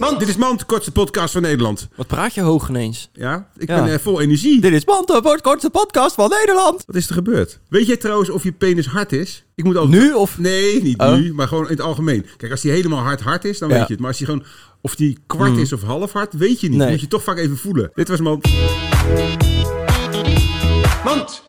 Man, dit is Mand, kortste podcast van Nederland. Wat praat je hoog ineens? Ja, ik Ja. ben eh, vol energie. Dit is Mand, de kortste podcast van Nederland. Wat is er gebeurd? Weet jij trouwens of je penis hard is? Ik moet altijd... Nu of? Nee, niet Oh. nu, maar gewoon in het algemeen. Kijk, als die helemaal hard hard is, dan Ja. weet je het. Maar als die gewoon... Of die kwart is of half hard, weet je niet. Nee. Moet je toch vaak even voelen. Dit was Mand. Mand!